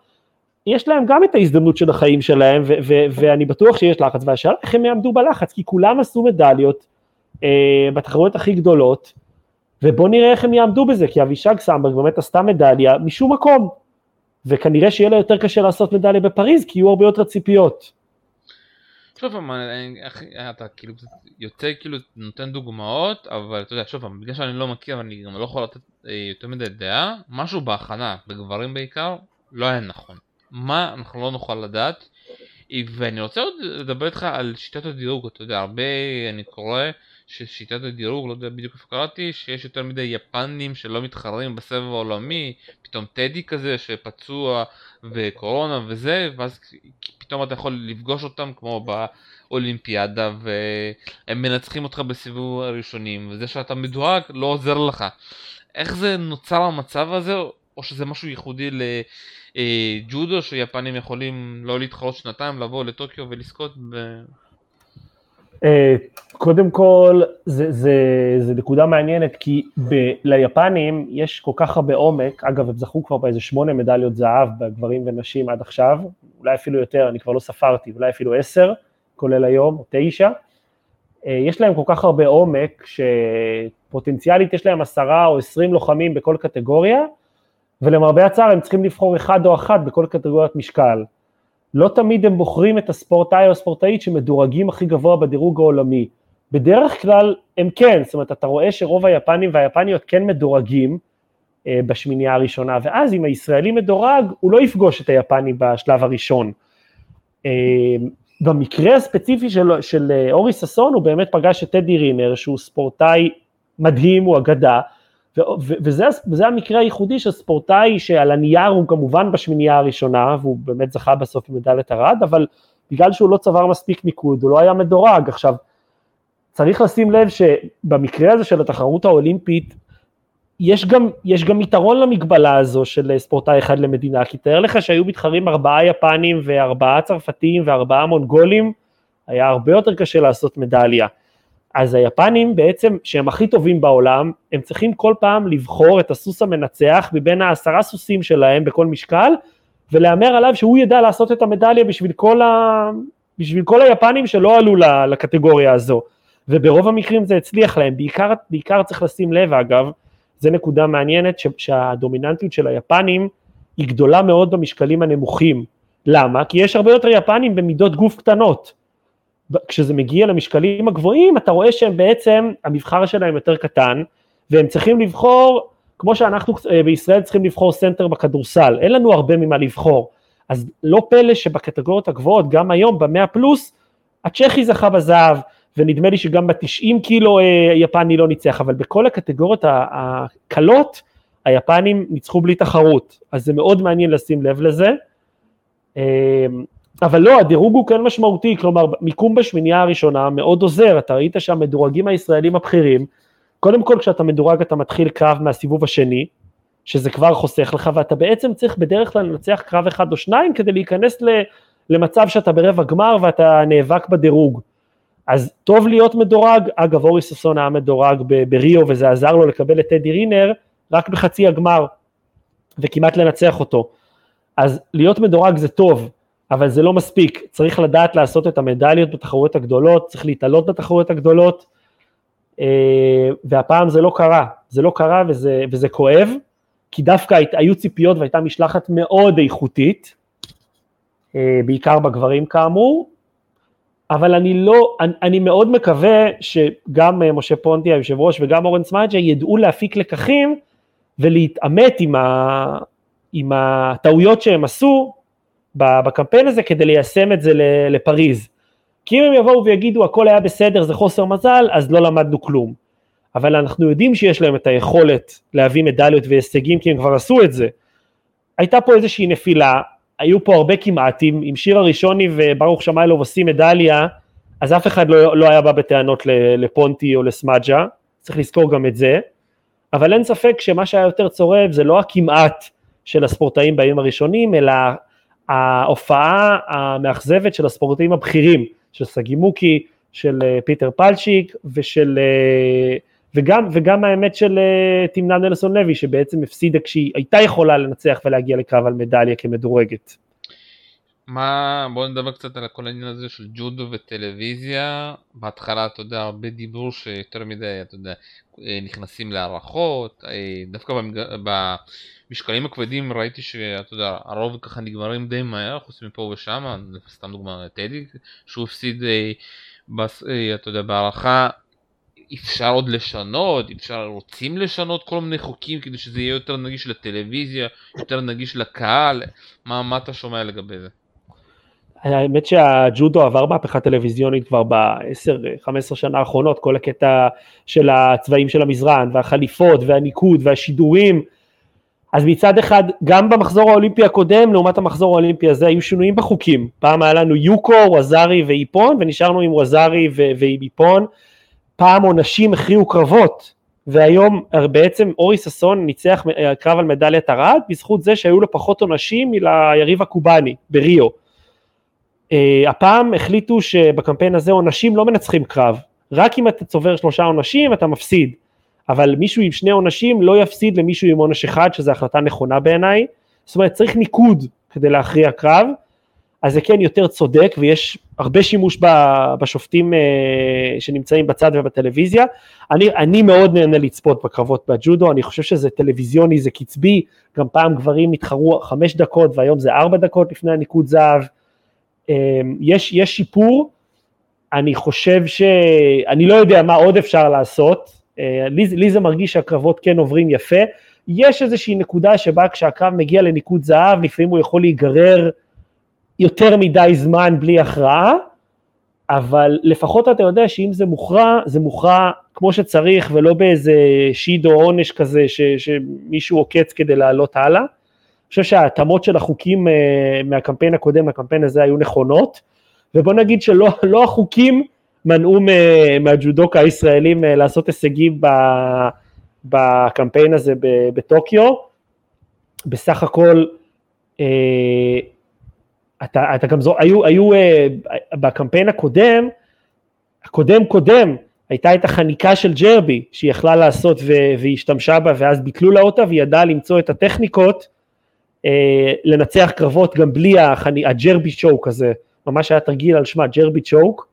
יש להם גם את ההזדמנות של החיים שלהם, ו- ו- ואני בטוח שיש לחץ, והשאלה איך הם יעמדו בלחץ, כי כולם עשו מדליות אה, בתחרויות הכי גדולות, ובואו נראה איך הם יעמדו בזה, כי אבישג סמברג באמת עשתה מדליה משום מקום, וכנראה שיהיה לה יותר קשה לעשות מדליה בפריז, כי יהיו הרבה יותר ציפיות. שוב פעם, אתה כאילו יוצא כאילו נותן דוגמאות, אבל אתה יודע, שוב פעם, בגלל שאני לא מכיר ואני גם לא יכול לתת אה, יותר מדי דעה, משהו בהכנה, בגברים בעיקר, לא היה נכון. מה אנחנו לא נוכל לדעת, ואני רוצה עוד לדבר איתך על שיטת הדירוג, אתה יודע, הרבה אני קורא ששיטת הדירוג, לא יודע בדיוק איפה קראתי, שיש יותר מדי יפנים שלא מתחרים בסבב העולמי, פתאום טדי כזה שפצוע וקורונה וזה, ואז פתאום אתה יכול לפגוש אותם כמו באולימפיאדה והם מנצחים אותך בסיבוב הראשונים, וזה שאתה מדורג לא עוזר לך. איך זה נוצר המצב הזה, או שזה משהו ייחודי לג'ודו, שיפנים יכולים לא להתחרות שנתיים, לבוא לטוקיו ולזכות ב... אה, קודם כל, זה, זה, זה נקודה מעניינת, כי ב, ליפנים יש כל כך הרבה עומק, אגב, הם זכו כבר באיזה שמונה מדליות זהב בגברים ונשים עד עכשיו, אולי אפילו יותר, אני כבר לא ספרתי, אולי אפילו עשר, כולל היום, או תשע. אה, יש להם כל כך הרבה עומק, שפוטנציאלית יש להם עשרה או עשרים לוחמים בכל קטגוריה, ולמרבה הצער הם צריכים לבחור אחד או אחת בכל קטגוריית משקל. לא תמיד הם בוחרים את הספורטאי או הספורטאית שמדורגים הכי גבוה בדירוג העולמי. בדרך כלל הם כן, זאת אומרת אתה רואה שרוב היפנים והיפניות כן מדורגים אה, בשמינייה הראשונה, ואז אם הישראלי מדורג הוא לא יפגוש את היפני בשלב הראשון. אה, במקרה הספציפי של, של אה, אורי ששון הוא באמת פגש את טדי רינר שהוא ספורטאי מדהים, הוא אגדה, וזה, וזה המקרה הייחודי של ספורטאי שעל הנייר הוא כמובן בשמינייה הראשונה, והוא באמת זכה בסוף במדליית ארד, אבל בגלל שהוא לא צבר מספיק ניקוד, הוא לא היה מדורג. עכשיו, צריך לשים לב שבמקרה הזה של התחרות האולימפית, יש גם, יש גם יתרון למגבלה הזו של ספורטאי אחד למדינה, כי תאר לך שהיו מתחרים ארבעה יפנים וארבעה צרפתים וארבעה מונגולים, היה הרבה יותר קשה לעשות מדליה. אז היפנים בעצם, שהם הכי טובים בעולם, הם צריכים כל פעם לבחור את הסוס המנצח מבין העשרה סוסים שלהם בכל משקל, ולהמר עליו שהוא ידע לעשות את המדליה בשביל כל, ה... בשביל כל היפנים שלא עלו לקטגוריה הזו. וברוב המקרים זה הצליח להם, בעיקר, בעיקר צריך לשים לב אגב, זו נקודה מעניינת, ש... שהדומיננטיות של היפנים היא גדולה מאוד במשקלים הנמוכים. למה? כי יש הרבה יותר יפנים במידות גוף קטנות. כשזה מגיע למשקלים הגבוהים, אתה רואה שהם בעצם, המבחר שלהם יותר קטן, והם צריכים לבחור, כמו שאנחנו אה, בישראל צריכים לבחור סנטר בכדורסל, אין לנו הרבה ממה לבחור. אז לא פלא שבקטגוריות הגבוהות, גם היום במאה פלוס, הצ'כי זכה בזהב, ונדמה לי שגם ב-90 קילו אה, יפני לא ניצח, אבל בכל הקטגוריות הקלות, היפנים ניצחו בלי תחרות, אז זה מאוד מעניין לשים לב לזה. אבל לא, הדירוג הוא כן משמעותי, כלומר מיקום בשמינייה הראשונה מאוד עוזר, אתה ראית שהמדורגים הישראלים הבכירים, קודם כל כשאתה מדורג אתה מתחיל קרב מהסיבוב השני, שזה כבר חוסך לך, ואתה בעצם צריך בדרך כלל לנצח קרב אחד או שניים כדי להיכנס למצב שאתה ברבע גמר ואתה נאבק בדירוג. אז טוב להיות מדורג, אגב אורי ששון היה מדורג בריו וזה עזר לו לקבל את טדי רינר רק בחצי הגמר וכמעט לנצח אותו. אז להיות מדורג זה טוב, אבל זה לא מספיק, צריך לדעת לעשות את המדליות בתחרויות הגדולות, צריך להתעלות בתחרויות הגדולות, אה, והפעם זה לא קרה, זה לא קרה וזה, וזה כואב, כי דווקא היו ציפיות והייתה משלחת מאוד איכותית, אה, בעיקר בגברים כאמור, אבל אני לא, אני, אני מאוד מקווה שגם אה, משה פונטי היושב ראש וגם אורן סמאג'ה ידעו להפיק לקחים ולהתעמת עם, ה, עם הטעויות שהם עשו בקמפיין הזה כדי ליישם את זה לפריז. כי אם הם יבואו ויגידו הכל היה בסדר זה חוסר מזל אז לא למדנו כלום. אבל אנחנו יודעים שיש להם את היכולת להביא מדליות והישגים כי הם כבר עשו את זה. הייתה פה איזושהי נפילה, היו פה הרבה כמעטים, אם שירה ראשוני וברוך שמאילוב עושים מדליה, אז אף אחד לא, לא היה בא בטענות לפונטי או לסמאג'ה, צריך לזכור גם את זה, אבל אין ספק שמה שהיה יותר צורב זה לא הכמעט של הספורטאים בימים הראשונים, אלא ההופעה המאכזבת של הספורטאים הבכירים, של סגי מוקי, של אה, פיטר פלצ'יק ושל, אה, וגם, וגם האמת של אה, תמנה נלסון לוי שבעצם הפסידה כשהיא הייתה יכולה לנצח ולהגיע לקרב על מדליה כמדורגת. מה, בוא נדבר קצת על כל העניין הזה של ג'ודו וטלוויזיה. בהתחלה, אתה יודע, הרבה דיברו שיותר מדי, אתה יודע, נכנסים להערכות, דווקא במג... משקלים הכבדים ראיתי שאתה יודע הרוב ככה נגמרים די מהר חוץ מפה ושם סתם דוגמא טדי שהוא הפסיד אה, בס, אה, אתה יודע בהערכה אפשר עוד לשנות אפשר רוצים לשנות כל מיני חוקים כדי שזה יהיה יותר נגיש לטלוויזיה יותר נגיש לקהל מה, מה אתה שומע לגבי זה? האמת שהג'ודו עבר מהפכה טלוויזיונית כבר ב-10-15 שנה האחרונות, כל הקטע של הצבעים של המזרן והחליפות והניקוד והשידורים אז מצד אחד, גם במחזור האולימפי הקודם, לעומת המחזור האולימפי הזה, היו שינויים בחוקים. פעם היה לנו יוקו, ווזארי ואיפון, ונשארנו עם ווזארי ועם איפון. פעם עונשים הכריעו קרבות, והיום בעצם אורי ששון ניצח קרב על מדליית ארד, בזכות זה שהיו לו פחות עונשים מליריב הקובאני בריו. Uh, הפעם החליטו שבקמפיין הזה עונשים לא מנצחים קרב, רק אם אתה צובר שלושה עונשים אתה מפסיד. אבל מישהו עם שני עונשים לא יפסיד למישהו עם עונש אחד, שזו החלטה נכונה בעיניי, זאת אומרת צריך ניקוד כדי להכריע קרב, אז זה כן יותר צודק ויש הרבה שימוש בשופטים שנמצאים בצד ובטלוויזיה. אני, אני מאוד נהנה לצפות בקרבות בג'ודו, אני חושב שזה טלוויזיוני, זה קצבי, גם פעם גברים התחרו חמש דקות והיום זה ארבע דקות לפני הניקוד זהב. יש, יש שיפור, אני חושב ש... אני לא יודע מה עוד אפשר לעשות, לי, לי זה מרגיש שהקרבות כן עוברים יפה, יש איזושהי נקודה שבה כשהקרב מגיע לניקוד זהב, לפעמים הוא יכול להיגרר יותר מדי זמן בלי הכרעה, אבל לפחות אתה יודע שאם זה מוכרע, זה מוכרע כמו שצריך ולא באיזה שיד או עונש כזה ש, שמישהו עוקץ כדי לעלות הלאה. חושב שההתאמות של החוקים אה, מהקמפיין הקודם לקמפיין הזה היו נכונות, ובוא נגיד שלא לא החוקים מנעו מהג'ודוקה הישראלים אה, לעשות הישגים בקמפיין הזה בטוקיו. בסך הכל, אה, אתה, אתה גם זו, היו, היו בקמפיין הקודם, הקודם קודם, הייתה את החניקה של ג'רבי שהיא יכלה לעשות והיא השתמשה בה ואז ביטלו לה אותה והיא ידעה למצוא את הטכניקות לנצח קרבות גם בלי החני, הג'רבי צ'וק הזה, ממש היה תרגיל על שמה ג'רבי צ'וק,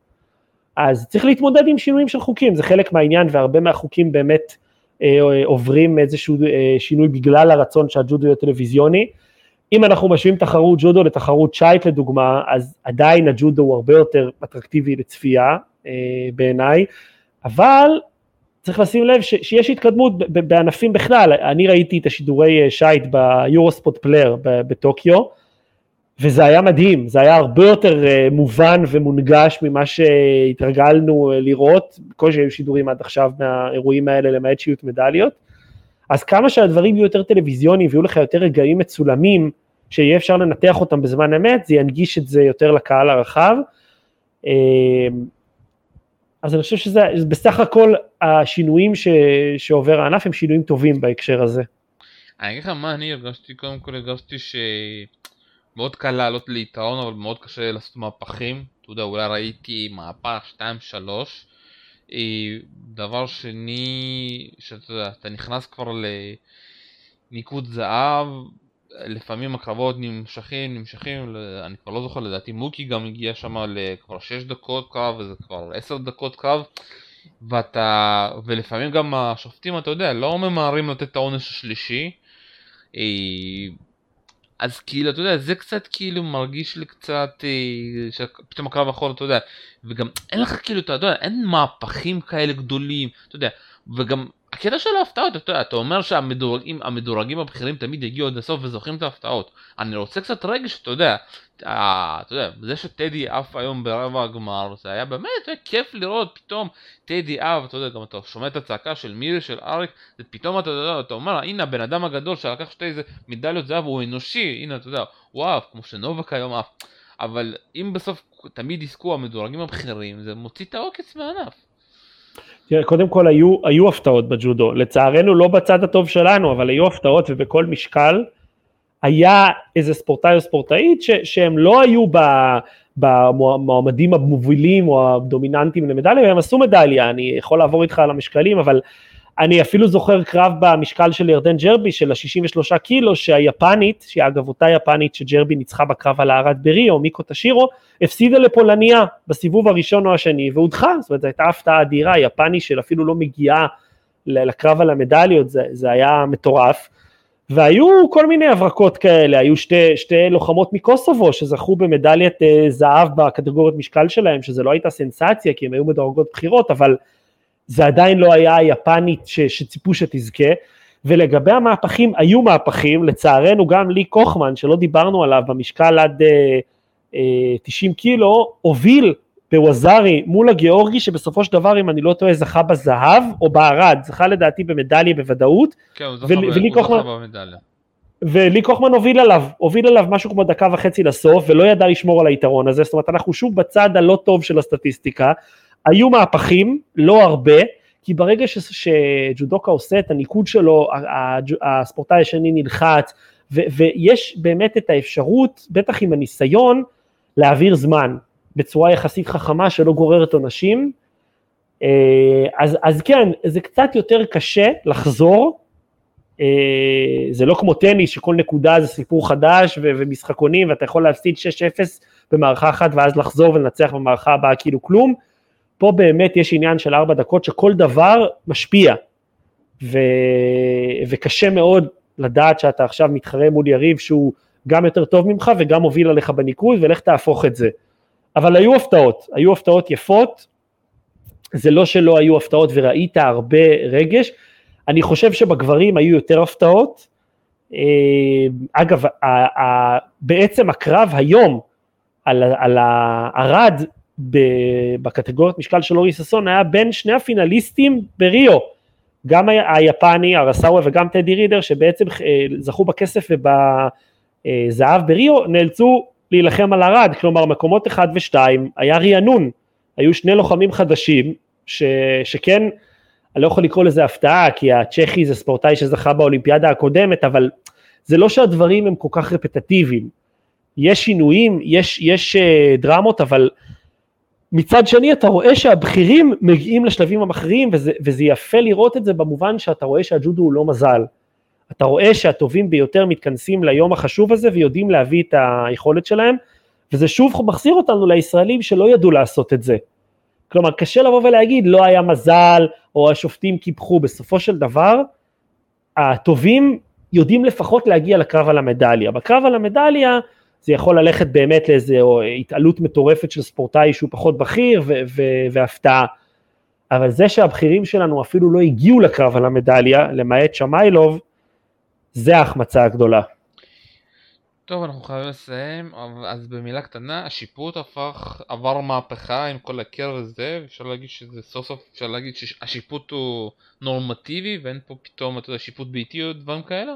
אז צריך להתמודד עם שינויים של חוקים, זה חלק מהעניין והרבה מהחוקים באמת אה, עוברים איזשהו אה, שינוי בגלל הרצון שהג'ודו יהיה טלוויזיוני. אם אנחנו משווים תחרות ג'ודו לתחרות שייט לדוגמה, אז עדיין הג'ודו הוא הרבה יותר אטרקטיבי לצפייה אה, בעיניי, אבל צריך לשים לב ש, שיש התקדמות בענפים בכלל, אני ראיתי את השידורי אה, שייט ביורוספורט פלייר בטוקיו, וזה היה מדהים, זה היה הרבה יותר אה, מובן ומונגש ממה שהתרגלנו אה, לראות, כל שהיו שידורים עד עכשיו מהאירועים האלה למעט שיעוט מדליות, אז כמה שהדברים יהיו יותר טלוויזיוניים ויהיו לך יותר רגעים מצולמים, שיהיה אפשר לנתח אותם בזמן אמת, זה ינגיש את זה יותר לקהל הרחב. אז אני חושב שזה בסך הכל השינויים ש, שעובר הענף הם שינויים טובים בהקשר הזה. אני אגיד לך מה אני הרגשתי, קודם כל הרגשתי שמאוד קל לעלות ליתרון אבל מאוד קשה לעשות מהפכים, אתה יודע אולי ראיתי מהפך 2-3 אה, דבר שני, שאתה יודע, אתה נכנס כבר לניקוד זהב, לפעמים הקרבות נמשכים, נמשכים, אני כבר לא זוכר, לדעתי מוקי גם הגיע שם לכבר 6 דקות קרב, וזה כבר 10 דקות קרב, ואתה, ולפעמים גם השופטים, אתה יודע, לא ממהרים לתת את העונש השלישי, אה, אז כאילו, אתה יודע, זה קצת כאילו מרגיש לי קצת, אה, שפתאום הקרב האחרון, אתה יודע, וגם אין לך כאילו, אתה יודע, אין מהפכים כאלה גדולים, אתה יודע, וגם הקטע של ההפתעות, אתה יודע, אתה אומר שהמדורגים הבכירים תמיד יגיעו עד הסוף וזוכרים את ההפתעות. אני רוצה קצת רגש, אתה יודע, אה, אתה יודע, זה שטדי עף היום ברבע הגמר, זה היה באמת היה כיף לראות פתאום טדי עף, אתה יודע, גם אתה שומע את הצעקה של מירי, של אריק, זה פתאום אתה יודע, אתה אומר, הנה הבן אדם הגדול שלקח שתי איזה מדליות זהב, הוא אנושי, הנה אתה יודע, הוא עף, כמו שנובק היום עף. אבל אם בסוף תמיד יזכו המדורגים הבכירים, זה מוציא את העוקץ מהענף. תראה, קודם כל היו, היו הפתעות בג'ודו, לצערנו לא בצד הטוב שלנו, אבל היו הפתעות ובכל משקל היה איזה ספורטאי או ספורטאית ש, שהם לא היו במועמדים המובילים או הדומיננטיים למדליה, והם עשו מדליה, אני יכול לעבור איתך על המשקלים, אבל אני אפילו זוכר קרב במשקל של ירדן ג'רבי של ה-63 קילו, שהיפנית, שהיא אגב אותה יפנית שג'רבי ניצחה בקרב על הארד בריו, מיקו טשירו, הפסידה לפולניה בסיבוב הראשון או השני והודחה, זאת אומרת זו הייתה הפתעה אדירה, יפני של אפילו לא מגיעה לקרב על המדליות, זה, זה היה מטורף. והיו כל מיני הברקות כאלה, היו שתי, שתי לוחמות מקוסובו שזכו במדליית uh, זהב בקטגוריות משקל שלהם, שזה לא הייתה סנסציה כי הם היו מדורגות בחירות, אבל זה עדיין לא היה היפנית ש, שציפו שתזכה. ולגבי המהפכים, היו מהפכים, לצערנו גם לי קוכמן, שלא דיברנו עליו במשקל עד uh, uh, 90 קילו, הוביל בווזארי מול הגיאורגי שבסופו של דבר אם אני לא טועה זכה בזהב או בערד, זכה לדעתי במדליה בוודאות. כן, הוא זכה, ו- ולי קוחמן, במדליה. ולי קוחמן הוביל עליו, הוביל עליו משהו כמו דקה וחצי לסוף ולא ידע לשמור על היתרון הזה, זאת אומרת אנחנו שוב בצד הלא טוב של הסטטיסטיקה, היו מהפכים, לא הרבה, כי ברגע ש- שג'ודוקה עושה את הניקוד שלו, הספורטאי השני נלחץ, ו- ויש באמת את האפשרות, בטח עם הניסיון, להעביר זמן. בצורה יחסית חכמה שלא גוררת עונשים. אה, אז, אז כן, זה קצת יותר קשה לחזור, זה לא כמו טניס שכל נקודה זה סיפור חדש ומשחקונים ואתה יכול להפסיד 6-0 במערכה אחת ואז לחזור ולנצח במערכה הבאה כאילו כלום. פה באמת יש עניין של ארבע דקות שכל דבר משפיע. ו... וקשה מאוד לדעת שאתה עכשיו מתחרה מול יריב שהוא גם יותר טוב ממך וגם מוביל עליך בניקוד ולך תהפוך את זה. אבל היו הפתעות, היו הפתעות יפות, זה לא שלא היו הפתעות וראית הרבה רגש, אני חושב שבגברים היו יותר הפתעות, אה, אגב, בעצם הקרב היום על, על הארד בקטגוריית משקל של אורי ששון היה בין שני הפינליסטים בריו, גם היפני, הרסאווה וגם טדי רידר שבעצם אה, זכו בכסף ובזהב בריו, נאלצו להילחם על ארד, כלומר מקומות 1 ו-2 היה רענון, היו שני לוחמים חדשים ש, שכן, אני לא יכול לקרוא לזה הפתעה כי הצ'כי זה ספורטאי שזכה באולימפיאדה הקודמת, אבל זה לא שהדברים הם כל כך רפטטיביים, יש שינויים, יש, יש uh, דרמות, אבל מצד שני אתה רואה שהבכירים מגיעים לשלבים המכריעים וזה, וזה יפה לראות את זה במובן שאתה רואה שהג'ודו הוא לא מזל. אתה רואה שהטובים ביותר מתכנסים ליום החשוב הזה ויודעים להביא את היכולת שלהם וזה שוב מחזיר אותנו לישראלים שלא ידעו לעשות את זה. כלומר קשה לבוא ולהגיד לא היה מזל או השופטים קיפחו, בסופו של דבר הטובים יודעים לפחות להגיע לקרב על המדליה. בקרב על המדליה זה יכול ללכת באמת לאיזו התעלות מטורפת של ספורטאי שהוא פחות בכיר והפתעה. אבל זה שהבכירים שלנו אפילו לא הגיעו לקרב על המדליה, למעט שמיילוב, זה ההחמצה הגדולה. טוב, אנחנו חייבים לסיים, אז במילה קטנה, השיפוט הפך, עבר מהפכה עם כל הקר הזה, אפשר להגיד שזה סוף סוף, אפשר להגיד שהשיפוט הוא נורמטיבי ואין פה פתאום, אתה יודע, שיפוט ביתי או דברים כאלה?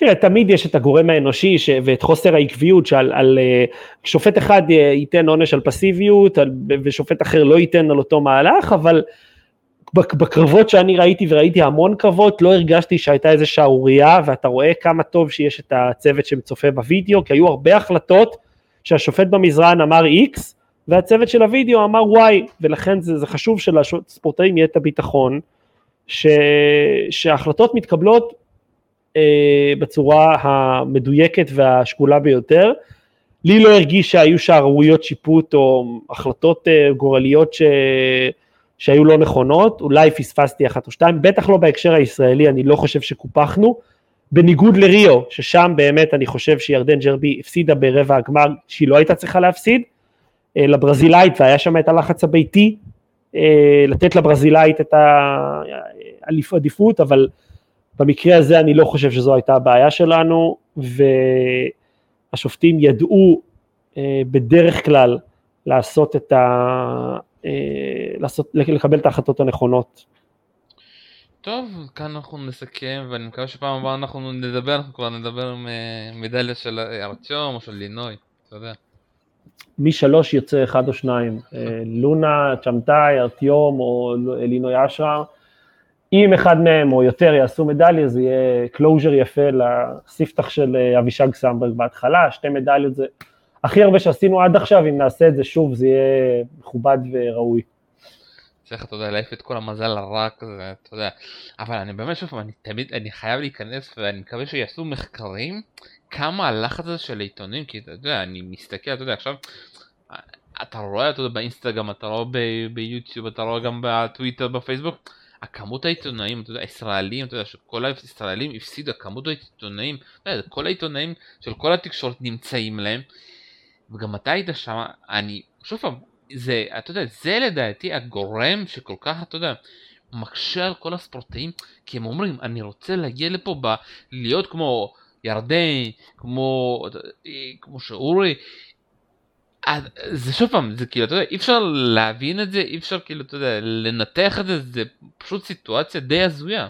תראה, תמיד יש את הגורם האנושי ש... ואת חוסר העקביות שעל על, uh, שופט אחד uh, ייתן עונש על פסיביות על, ושופט אחר לא ייתן על אותו מהלך, אבל בקרבות שאני ראיתי וראיתי המון קרבות לא הרגשתי שהייתה איזה שערורייה ואתה רואה כמה טוב שיש את הצוות שצופה בווידאו כי היו הרבה החלטות שהשופט במזרן אמר X והצוות של הווידאו אמר Y ולכן זה, זה חשוב שלספורטאים יהיה את הביטחון ש, שההחלטות מתקבלות אה, בצורה המדויקת והשקולה ביותר. לי לא הרגיש שהיו שערוריות שיפוט או החלטות אה, גורליות ש... שהיו לא נכונות, אולי פספסתי אחת או שתיים, בטח לא בהקשר הישראלי, אני לא חושב שקופחנו, בניגוד לריו, ששם באמת אני חושב שירדן ג'רבי הפסידה ברבע הגמר שהיא לא הייתה צריכה להפסיד, אה, לברזילאית, והיה שם את הלחץ הביתי, אה, לתת לברזילאית את העדיפות, אבל במקרה הזה אני לא חושב שזו הייתה הבעיה שלנו, והשופטים ידעו אה, בדרך כלל לעשות את ה... אה, לעשות, לקבל את ההחלטות הנכונות. טוב, כאן אנחנו נסכם, ואני מקווה שפעם הבאה אנחנו נדבר, אנחנו כבר נדבר עם אה, מדליה של ארטיום או של לינוי, אתה יודע. משלוש יוצא אחד או שניים, לונה, צ'מטאי, ארטיום או לינוי אשרר. אם אחד מהם או יותר יעשו מדליה, זה יהיה closure יפה לספתח של אה, אבישג סמברג בהתחלה, שתי מדליות זה הכי הרבה שעשינו עד עכשיו, אם נעשה את זה שוב, זה יהיה מכובד וראוי. צריך, אתה יודע, להעיף את כל המזל הרע כזה, אתה יודע. אבל אני באמת, שוב, אני תמיד, אני חייב להיכנס, ואני מקווה שיעשו מחקרים, כמה הלחץ הזה של העיתונים, כי אתה יודע, אני מסתכל, אתה יודע, עכשיו, אתה רואה, אתה יודע, באינסטגרם, אתה רואה ביוטיוב, אתה רואה גם בטוויטר, בפייסבוק, הכמות העיתונאים, אתה יודע, הישראלים, אתה יודע, שכל הישראלים הפסידו, הכמות העיתונאים, אתה יודע, כל העיתונאים של כל התקשורת נמצאים להם, וגם אתה היית שם, אני, שוב פעם, זה, אתה יודע, זה לדעתי הגורם שכל כך, אתה יודע, מקשה על כל הספורטאים, כי הם אומרים, אני רוצה להגיע לפה, ב, להיות כמו ירדן, כמו, כמו שאורי, זה שוב פעם, זה כאילו, אתה יודע, אי אפשר להבין את זה, אי אפשר כאילו, אתה יודע, לנתח את זה, זה פשוט סיטואציה די הזויה.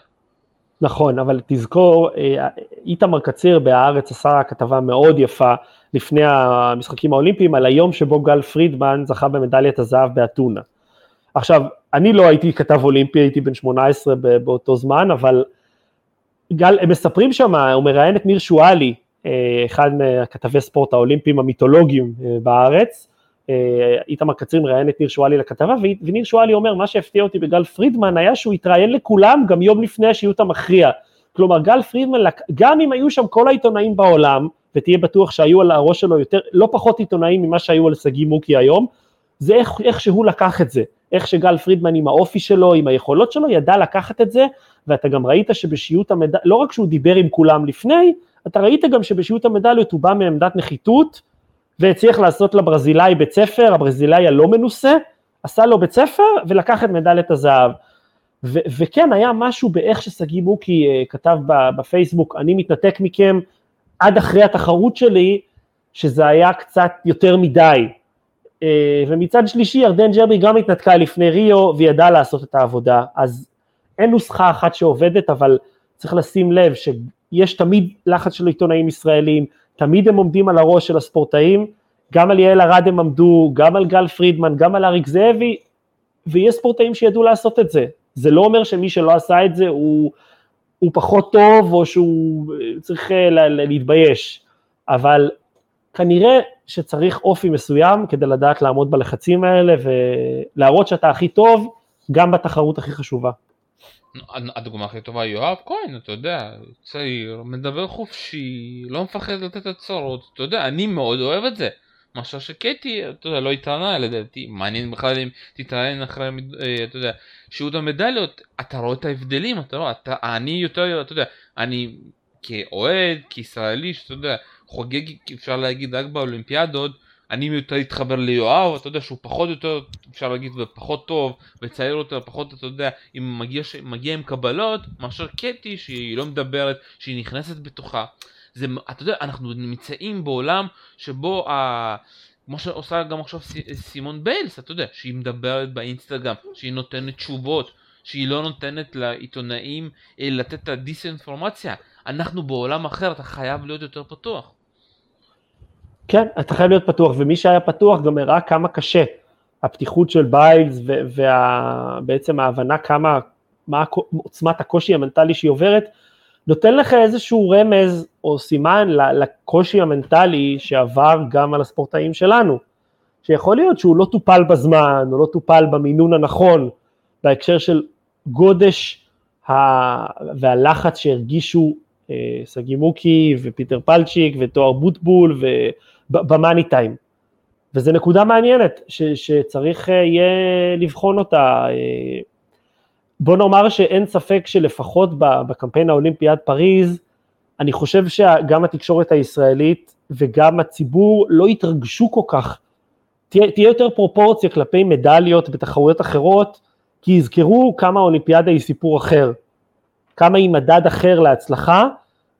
נכון, אבל תזכור, אה, איתמר קציר בהארץ עשה כתבה מאוד יפה לפני המשחקים האולימפיים על היום שבו גל פרידמן זכה במדליית הזהב באתונה. עכשיו, אני לא הייתי כתב אולימפי, הייתי בן 18 באותו זמן, אבל גל, הם מספרים שם, הוא מראיין את ניר שואלי, אחד מכתבי ספורט האולימפיים המיתולוגיים אה, בארץ, איתמר קצרין מראיין את ניר שואלי לכתבה, וניר שואלי אומר, מה שהפתיע אותי בגל פרידמן היה שהוא התראיין לכולם גם יום לפני השיעוט המכריע. כלומר, גל פרידמן, גם אם היו שם כל העיתונאים בעולם, ותהיה בטוח שהיו על הראש שלו יותר, לא פחות עיתונאים ממה שהיו על שגיא מוקי היום, זה איך, איך שהוא לקח את זה, איך שגל פרידמן עם האופי שלו, עם היכולות שלו, ידע לקחת את זה, ואתה גם ראית שבשיעוט המדליות, לא רק שהוא דיבר עם כולם לפני, אתה ראית גם שבשיעוט המדליות הוא בא מעמדת נחיתות, והצליח לעשות לברזילאי בית ספר, הברזילאי הלא מנוסה, עשה לו בית ספר ולקח את מדליית הזהב. ו- וכן, היה משהו באיך ששגיא מוקי uh, כתב בפייסבוק, אני מתנתק מכם עד אחרי התחרות שלי, שזה היה קצת יותר מדי. Uh, ומצד שלישי, ירדן ג'רבי גם התנתקה לפני ריו וידעה לעשות את העבודה. אז אין נוסחה אחת שעובדת, אבל צריך לשים לב שיש תמיד לחץ של עיתונאים ישראלים, תמיד הם עומדים על הראש של הספורטאים, גם על יעל ארד הם עמדו, גם על גל פרידמן, גם על אריק זאבי, ויש ספורטאים שידעו לעשות את זה. זה לא אומר שמי שלא עשה את זה הוא, הוא פחות טוב או שהוא צריך אה, להתבייש, אבל כנראה שצריך אופי מסוים כדי לדעת לעמוד בלחצים האלה ולהראות שאתה הכי טוב גם בתחרות הכי חשובה. הדוגמה הכי טובה יואב כהן, אתה יודע, צעיר, מדבר חופשי, לא מפחד לתת הצהרות, אתה יודע, אני מאוד אוהב את זה. מאשר שקטי, אתה יודע, לא התראיינה לדעתי, מעניין בכלל אם תתראיין אחרי, אה, אתה יודע, שיעוד המדליות, אתה רואה את ההבדלים, אתה רואה, אתה, אני יותר, אתה יודע, אני כאוהד, כישראלי, שאתה יודע, חוגג, אפשר להגיד, רק באולימפיאדות, אני יותר אתחבר ליואב, אתה יודע שהוא פחות יותר, אפשר להגיד, ופחות טוב, וצעיר יותר, פחות, אתה יודע, אם מגיע, מגיע עם קבלות, מאשר קטי שהיא לא מדברת, שהיא נכנסת בתוכה. זה, אתה יודע, אנחנו נמצאים בעולם שבו, ה... כמו שעושה גם עכשיו סימון ביילס, אתה יודע, שהיא מדברת באינסטגרם, שהיא נותנת תשובות, שהיא לא נותנת לעיתונאים אה, לתת את הדיסאינפורמציה. אנחנו בעולם אחר, אתה חייב להיות יותר פתוח. כן, אתה חייב להיות פתוח, ומי שהיה פתוח גם הראה כמה קשה. הפתיחות של ביילס ובעצם וה... ההבנה כמה, מה עוצמת הקושי המנטלי שהיא עוברת, נותן לך איזשהו רמז או סימן לקושי המנטלי שעבר גם על הספורטאים שלנו, שיכול להיות שהוא לא טופל בזמן, או לא טופל במינון הנכון, בהקשר של גודש ה... והלחץ שהרגישו אה, סגי מוקי ופיטר פלצ'יק ותואר בוטבול וב money time. וזו נקודה מעניינת ש, שצריך אה, יהיה לבחון אותה. אה, בוא נאמר שאין ספק שלפחות בקמפיין האולימפי עד פריז, אני חושב שגם התקשורת הישראלית וגם הציבור לא יתרגשו כל כך. תהיה, תהיה יותר פרופורציה כלפי מדליות בתחרויות אחרות, כי יזכרו כמה האולימפיאדה היא סיפור אחר, כמה היא מדד אחר להצלחה,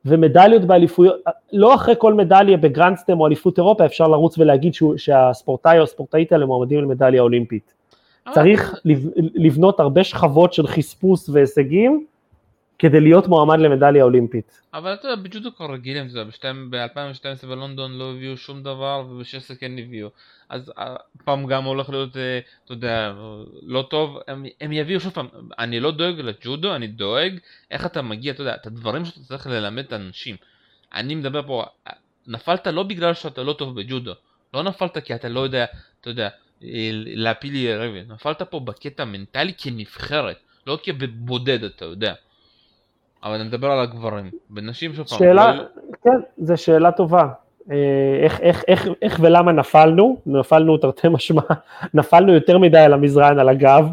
ומדליות באליפויות, לא אחרי כל מדליה בגרנדסטם או אליפות אירופה אפשר לרוץ ולהגיד שהוא, שהספורטאי או הספורטאית האלה מועמדים למדליה אולימפית. צריך לבנות הרבה שכבות של חספוס והישגים כדי להיות מועמד למדליה אולימפית. אבל אתה יודע, בג'ודו כבר רגילים, ב-2012 בלונדון לא הביאו שום דבר וב-16 כן הביאו. אז הפעם גם הולך להיות, אה, אתה יודע, לא טוב, הם, הם יביאו שוב פעם, אני לא דואג לג'ודו, אני דואג איך אתה מגיע, אתה יודע, את הדברים שאתה צריך ללמד את האנשים. אני מדבר פה, נפלת לא בגלל שאתה לא טוב בג'ודו, לא נפלת כי אתה לא יודע, אתה יודע, אה, להפיל יריבים, נפלת פה בקטע מנטלי כנבחרת, לא כבודד, אתה יודע. אבל אני מדבר על הגברים, בנשים שוב פעם. שאלה, לא... כן, זו שאלה טובה. אה, איך, איך, איך, איך ולמה נפלנו, נפלנו תרתי משמע, נפלנו יותר מדי על המזרן, על הגב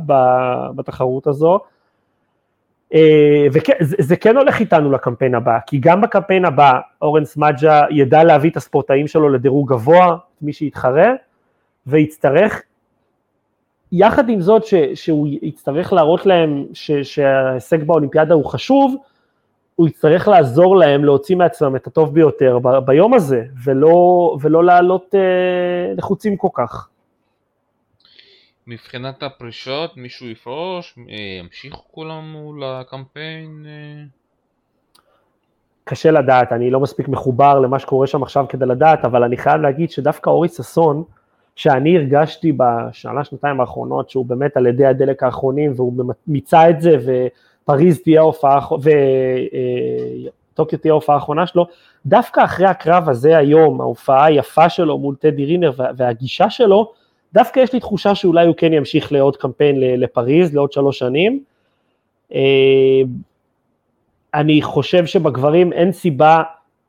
בתחרות הזו. אה, וזה כן הולך איתנו לקמפיין הבא, כי גם בקמפיין הבא אורן סמדג'ה ידע להביא את הספורטאים שלו לדירוג גבוה, מי שיתחרה, ויצטרך, יחד עם זאת ש, שהוא יצטרך להראות להם ש, שההישג באולימפיאדה הוא חשוב, הוא יצטרך לעזור להם להוציא מעצמם את הטוב ביותר ב, ביום הזה, ולא, ולא לעלות אה, לחוצים כל כך. מבחינת הפרישות, מישהו יפרוש? אה, ימשיכו כולם מול הקמפיין? אה? קשה לדעת, אני לא מספיק מחובר למה שקורה שם עכשיו כדי לדעת, אבל אני חייב להגיד שדווקא אורי ששון, שאני הרגשתי בשנה, שנתיים האחרונות, שהוא באמת על ידי הדלק האחרונים, והוא מיצה את זה, ופריז תהיה ההופעה, וטוקיו תהיה ההופעה האחרונה שלו, דווקא אחרי הקרב הזה היום, ההופעה היפה שלו מול טדי רינר והגישה שלו, דווקא יש לי תחושה שאולי הוא כן ימשיך לעוד קמפיין לפריז, לעוד שלוש שנים. אה, אני חושב שבגברים אין סיבה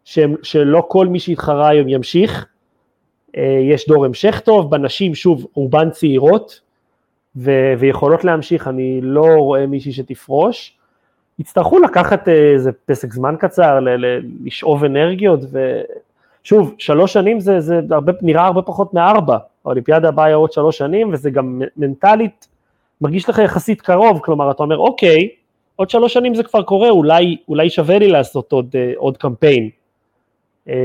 שהם, שלא כל מי שהתחרה היום ימשיך. אה, יש דור המשך טוב, בנשים שוב רובן צעירות ו- ויכולות להמשיך, אני לא רואה מישהי שתפרוש. יצטרכו לקחת אה, איזה פסק זמן קצר, ל- ל- לשאוב אנרגיות, ושוב, שלוש שנים זה, זה הרבה, נראה הרבה פחות מארבע, האולימפיאדה הבאה היה עוד שלוש שנים, וזה גם מנטלית מרגיש לך יחסית קרוב, כלומר אתה אומר אוקיי, עוד שלוש שנים זה כבר קורה, אולי, אולי שווה לי לעשות עוד, אה, עוד קמפיין. אה,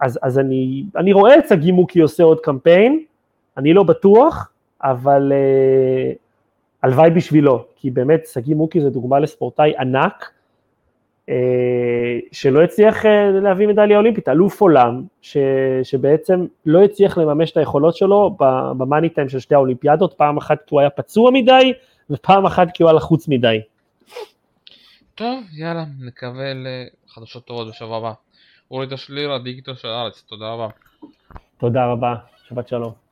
אז, אז אני, אני רואה את סגי מוקי עושה עוד קמפיין, אני לא בטוח, אבל אה, הלוואי בשבילו, כי באמת סגי מוקי זה דוגמה לספורטאי ענק, שלא הצליח להביא מדליה אולימפית, אלוף עולם, ש, שבעצם לא הצליח לממש את היכולות שלו במאני טיים של שתי האולימפיאדות, פעם אחת כי הוא היה פצוע מדי, ופעם אחת כי הוא היה לחוץ מדי. טוב, יאללה, נקווה לחדשות טובות בשבוע הבא. אורי תשליר, הדיגיטל של הארץ, תודה רבה. תודה רבה, שבת שלום.